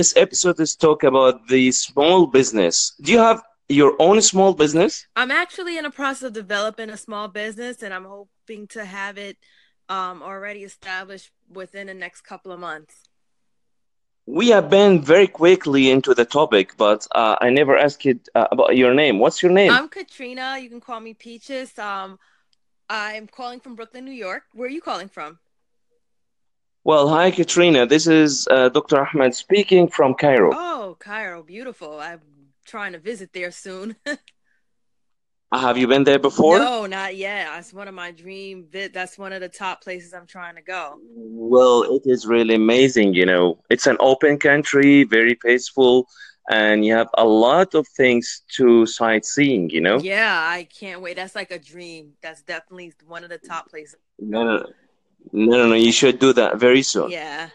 This episode is talk about the small business. Do you have your own small business? I'm actually in the process of developing a small business, and I'm hoping to have it um, already established within the next couple of months. We have been very quickly into the topic, but uh, I never asked you uh, about your name. What's your name? I'm Katrina. You can call me Peaches. Um, I'm calling from Brooklyn, New York. Where are you calling from? Well, hi, Katrina. This is uh, Dr. Ahmed speaking from Cairo. Oh, Cairo, beautiful. I'm trying to visit there soon. Have you been there before? No, not yet. That's one of my dream. That's one of the top places I'm trying to go. Well, it is really amazing. You know, it's an open country, very peaceful, and you have a lot of things to sightseeing. You know. Yeah, I can't wait. That's like a dream. That's definitely one of the top places. No, no, no, no, no. You should do that very soon. Yeah.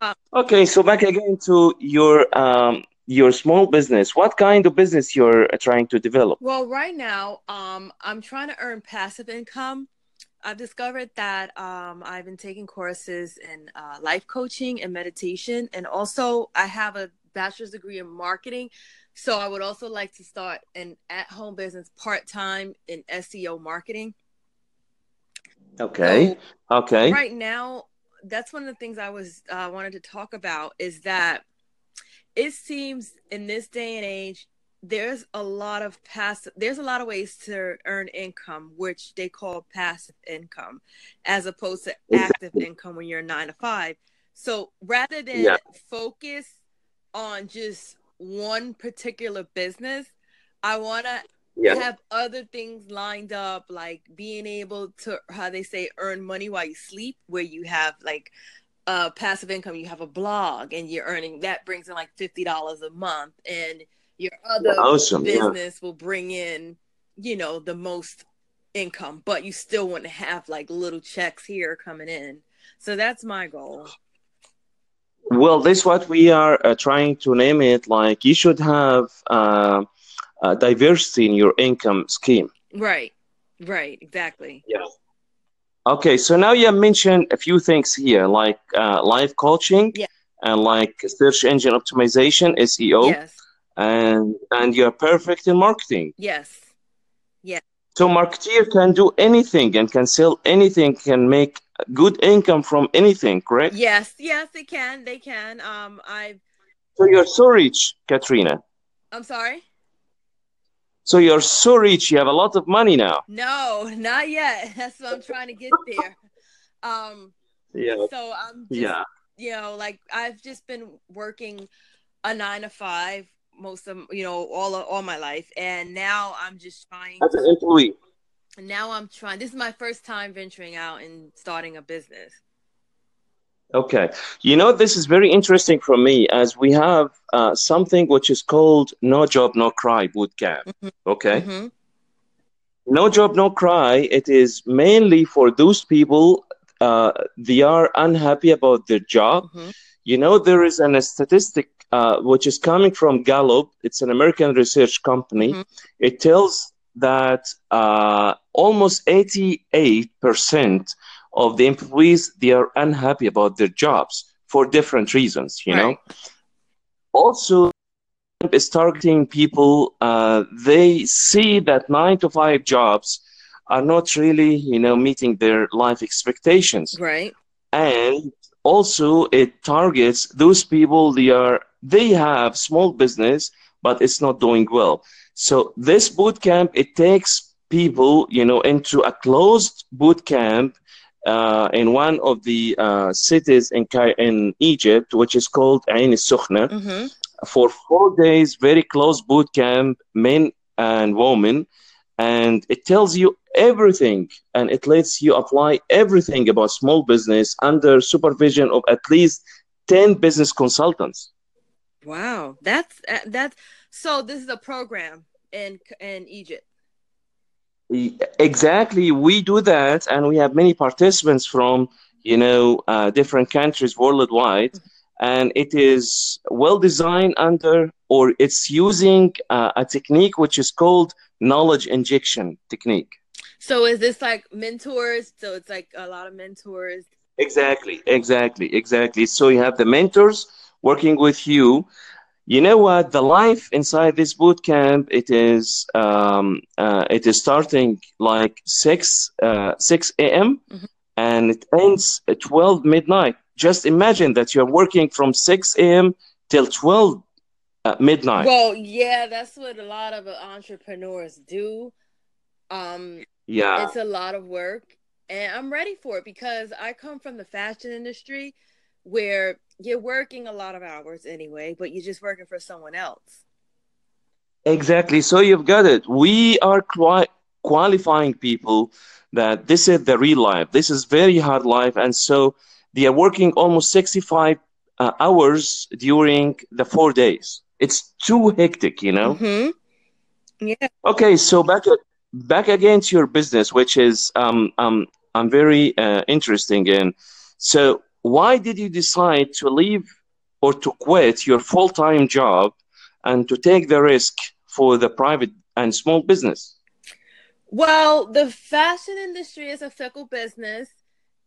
Um, okay, so back again to your um your small business what kind of business you're trying to develop well right now um, i'm trying to earn passive income i've discovered that um, i've been taking courses in uh, life coaching and meditation and also i have a bachelor's degree in marketing so i would also like to start an at-home business part-time in seo marketing okay. So okay. right now that's one of the things i was uh, wanted to talk about is that it seems in this day and age there's a lot of passive there's a lot of ways to earn income which they call passive income as opposed to active income when you're 9 to 5 so rather than yeah. focus on just one particular business i want to yeah. have other things lined up like being able to how they say earn money while you sleep where you have like uh, passive income, you have a blog and you're earning that brings in like fifty dollars a month, and your other awesome. business yeah. will bring in, you know, the most income, but you still want to have like little checks here coming in. So that's my goal. Well, this what we are uh, trying to name it. Like you should have uh, uh, diversity in your income scheme. Right. Right. Exactly. Yeah. Okay, so now you mentioned a few things here, like uh, live coaching yeah. and like search engine optimization, SEO. Yes. And and you're perfect in marketing. Yes. Yeah. So marketeer can do anything and can sell anything, can make good income from anything, correct? Yes, yes, they can. They can. Um, I. So you're so rich, Katrina. I'm sorry. So you're so rich, you have a lot of money now. No, not yet. That's what I'm trying to get there. Um yeah. So I'm just, yeah. You know, like I've just been working a 9 to 5 most of you know all of, all my life and now I'm just trying As an employee. Now I'm trying. This is my first time venturing out and starting a business. Okay. You know, this is very interesting for me as we have uh, something which is called No Job, No Cry bootcamp. Mm-hmm. Okay. Mm-hmm. No Job, No Cry, it is mainly for those people, uh, they are unhappy about their job. Mm-hmm. You know, there is an, a statistic uh, which is coming from Gallup, it's an American research company. Mm-hmm. It tells that uh, almost 88% of the employees they are unhappy about their jobs for different reasons you right. know also is targeting people uh, they see that nine to five jobs are not really you know meeting their life expectations. Right. And also it targets those people they are they have small business but it's not doing well. So this boot camp it takes people you know into a closed boot camp uh, in one of the uh, cities in in Egypt, which is called Ain Sukhna, mm-hmm. for four days, very close boot camp, men and women, and it tells you everything, and it lets you apply everything about small business under supervision of at least ten business consultants. Wow, that's uh, that's so. This is a program in in Egypt. Exactly, we do that, and we have many participants from you know uh, different countries worldwide, and it is well designed under or it's using uh, a technique which is called knowledge injection technique. So is this like mentors? So it's like a lot of mentors. Exactly, exactly, exactly. So you have the mentors working with you. You know what? The life inside this boot camp, it is um, uh, it is starting like six uh, six a.m. Mm-hmm. and it ends at twelve midnight. Just imagine that you're working from six a.m. till twelve uh, midnight. Well, yeah, that's what a lot of entrepreneurs do. Um, yeah, it's a lot of work, and I'm ready for it because I come from the fashion industry where you're working a lot of hours anyway, but you're just working for someone else. Exactly. So you've got it. We are quite qualifying people that this is the real life. This is very hard life, and so they are working almost 65 uh, hours during the four days. It's too hectic, you know. Mm-hmm. Yeah. Okay, so back back again to your business, which is um um I'm very uh, interesting in. So why did you decide to leave or to quit your full time job and to take the risk for the private and small business? Well, the fashion industry is a fickle business.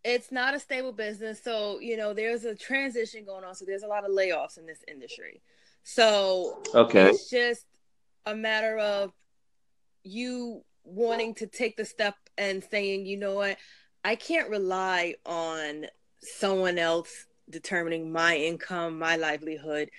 It's not a stable business. So, you know, there's a transition going on. So, there's a lot of layoffs in this industry. So, okay. it's just a matter of you wanting to take the step and saying, you know what, I can't rely on someone else determining my income, my livelihood.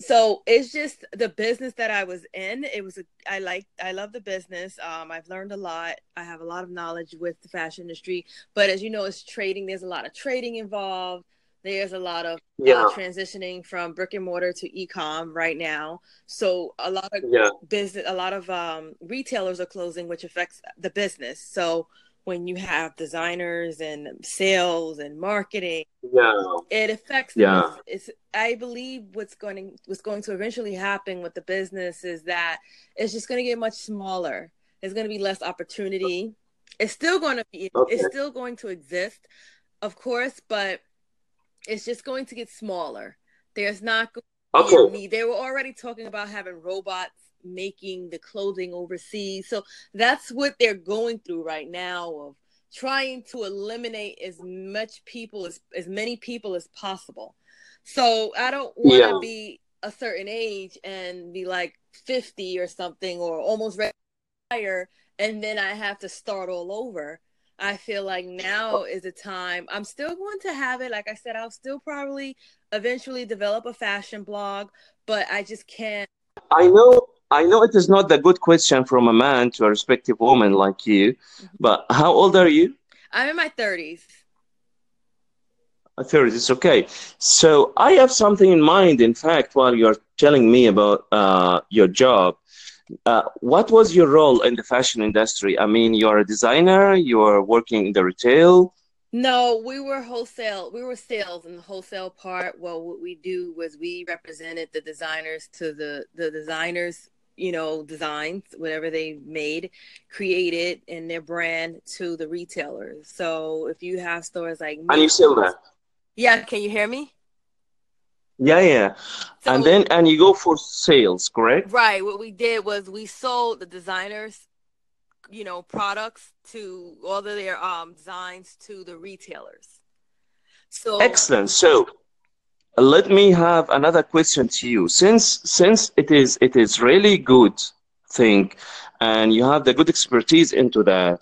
So it's just the business that I was in. It was a, I like I love the business. Um, I've learned a lot. I have a lot of knowledge with the fashion industry. But as you know, it's trading. There's a lot of trading involved. There's a lot of uh, yeah. uh, transitioning from brick and mortar to e-com right now. So a lot of yeah. business, a lot of um, retailers are closing, which affects the business. So when you have designers and sales and marketing yeah. it affects yeah. It's i believe what's going to what's going to eventually happen with the business is that it's just going to get much smaller. There's going to be less opportunity. It's still going to be okay. it's still going to exist of course but it's just going to get smaller. There's not going to okay. they were already talking about having robots making the clothing overseas. So that's what they're going through right now of trying to eliminate as much people as as many people as possible. So I don't want to yeah. be a certain age and be like 50 or something or almost retire and then I have to start all over. I feel like now is a time. I'm still going to have it. Like I said, I'll still probably eventually develop a fashion blog, but I just can't. I know I know it is not the good question from a man to a respective woman like you, mm-hmm. but how old are you? I'm in my 30s. 30s, okay. So I have something in mind, in fact, while you're telling me about uh, your job. Uh, what was your role in the fashion industry? I mean, you're a designer, you're working in the retail. No, we were wholesale. We were sales in the wholesale part. Well, what we do was we represented the designers to the the designers you know, designs, whatever they made, created in their brand to the retailers. So if you have stores like And you sell that? Yeah, can you hear me? Yeah, yeah. So, and then and you go for sales, correct? Right. What we did was we sold the designers, you know, products to all of their um designs to the retailers. So excellent. So let me have another question to you. Since since it is it is really good thing and you have the good expertise into that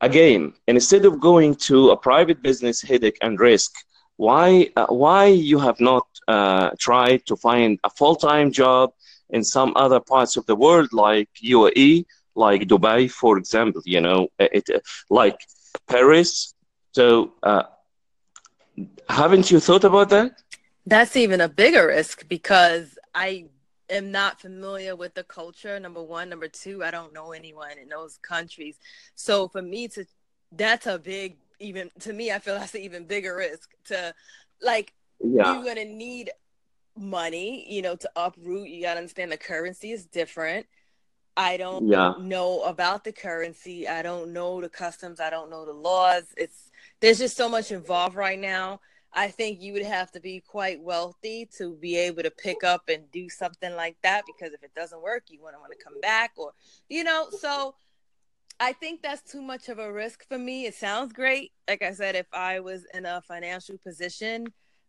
again instead of going to a private business headache and risk why uh, why you have not uh, tried to find a full-time job in some other parts of the world like UAE like Dubai for example you know it, like Paris? So uh, haven't you thought about that? That's even a bigger risk because I am not familiar with the culture. Number one, number two, I don't know anyone in those countries. So for me to, that's a big, even to me, I feel that's an even bigger risk to, like, yeah. you're gonna need money, you know, to uproot. You gotta understand the currency is different. I don't yeah. know about the currency. I don't know the customs. I don't know the laws. It's there's just so much involved right now I think you would have to be quite wealthy to be able to pick up and do something like that because if it doesn't work, you want to want to come back or you know, so I think that's too much of a risk for me. It sounds great. Like I said, if I was in a financial position,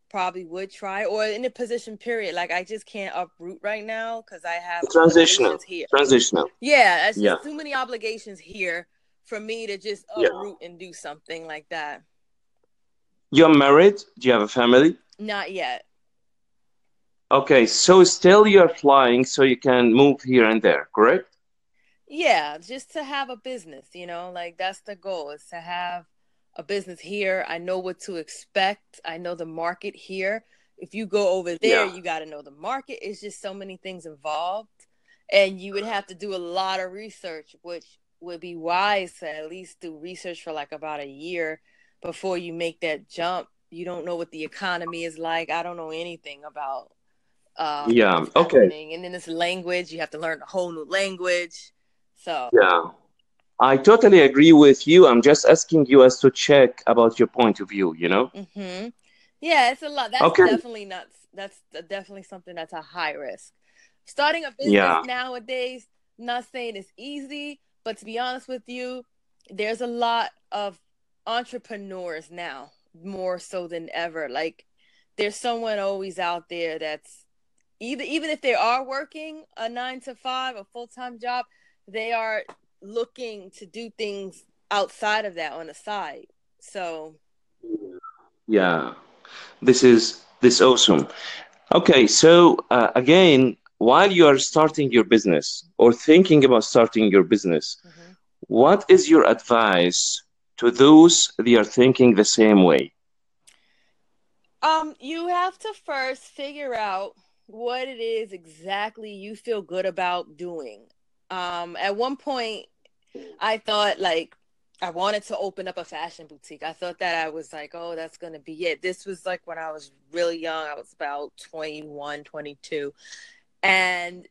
probably would try or in a position period like i just can't uproot right now because i have transitional here transitional yeah it's yeah. too many obligations here for me to just uproot yeah. and do something like that you're married do you have a family not yet okay so still you're flying so you can move here and there correct yeah just to have a business you know like that's the goal is to have a business here. I know what to expect. I know the market here. If you go over there, yeah. you got to know the market. It's just so many things involved. And you would have to do a lot of research, which would be wise to at least do research for like about a year before you make that jump. You don't know what the economy is like. I don't know anything about. Uh, yeah. Okay. And then this language, you have to learn a whole new language. So. Yeah. I totally agree with you. I'm just asking you as to check about your point of view, you know? Mm-hmm. Yeah, it's a lot. That's okay. definitely not, that's definitely something that's a high risk. Starting a business yeah. nowadays, not saying it's easy, but to be honest with you, there's a lot of entrepreneurs now, more so than ever. Like, there's someone always out there that's either, even if they are working a nine to five, a full time job, they are looking to do things outside of that on the side. So yeah, this is this awesome. Okay, so uh, again, while you are starting your business or thinking about starting your business, mm-hmm. what is your advice to those that are thinking the same way? Um, you have to first figure out what it is exactly you feel good about doing. Um, at one point, I thought like I wanted to open up a fashion boutique. I thought that I was like, oh, that's going to be it. This was like when I was really young. I was about 21, 22. And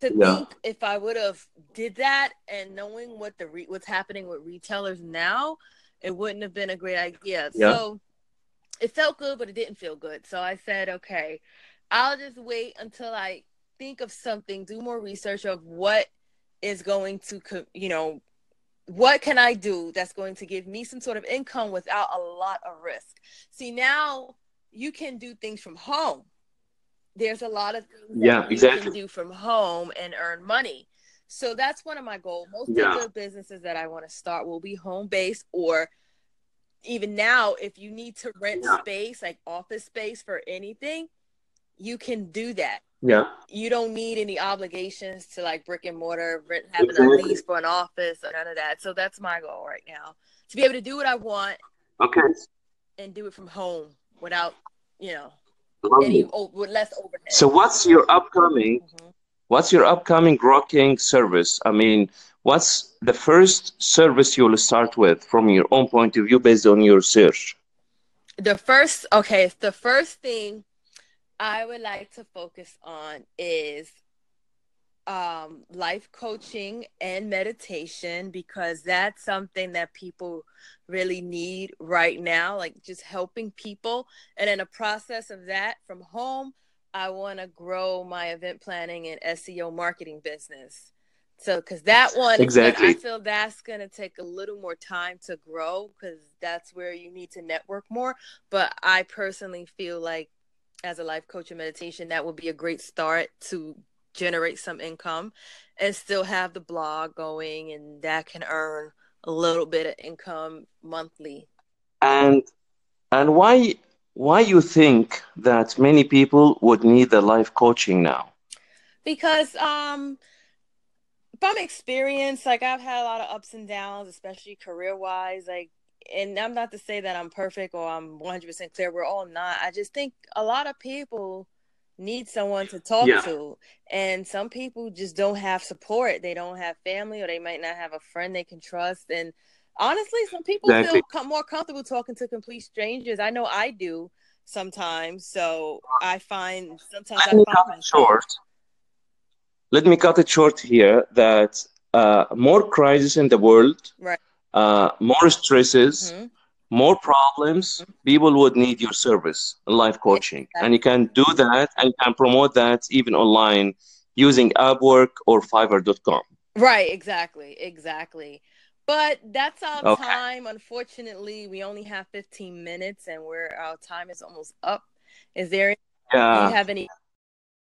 to yeah. think if I would have did that and knowing what the re- what's happening with retailers now, it wouldn't have been a great idea. Yeah. So it felt good, but it didn't feel good. So I said, okay, I'll just wait until I think of something, do more research of what is going to, you know, what can I do that's going to give me some sort of income without a lot of risk? See, now you can do things from home. There's a lot of things yeah, you exactly. can do from home and earn money. So that's one of my goals. Most yeah. of the businesses that I want to start will be home based or even now if you need to rent yeah. space like office space for anything, you can do that yeah. You don't need any obligations to like brick and mortar, rent, having exactly. a lease for an office or none of that. So that's my goal right now to be able to do what I want. Okay. And do it from home without, you know, any less overhead. So what's your upcoming? Mm-hmm. What's your upcoming rocking service? I mean, what's the first service you'll start with from your own point of view based on your search? The first, okay, the first thing I would like to focus on is um, life coaching and meditation because that's something that people really need right now, like just helping people. And in a process of that from home, I want to grow my event planning and SEO marketing business. So, because that one, exactly, I feel that's going to take a little more time to grow because that's where you need to network more. But I personally feel like as a life coach and meditation, that would be a great start to generate some income and still have the blog going and that can earn a little bit of income monthly. And and why why you think that many people would need the life coaching now? Because um from experience, like I've had a lot of ups and downs, especially career wise. Like and I'm not to say that I'm perfect or I'm 100% clear. We're all not. I just think a lot of people need someone to talk yeah. to. And some people just don't have support. They don't have family or they might not have a friend they can trust. And honestly, some people exactly. feel more comfortable talking to complete strangers. I know I do sometimes. So I find sometimes Let I me cut it short. Let me cut it short here that uh, more crisis in the world. Right uh, more stresses, mm-hmm. More problems, people would need your service, life coaching. Exactly. And you can do that and can promote that even online using Upwork or Fiverr.com. Right, exactly, exactly. But that's our okay. time. Unfortunately, we only have 15 minutes and we're our time is almost up. Is there? Yeah. Do you have any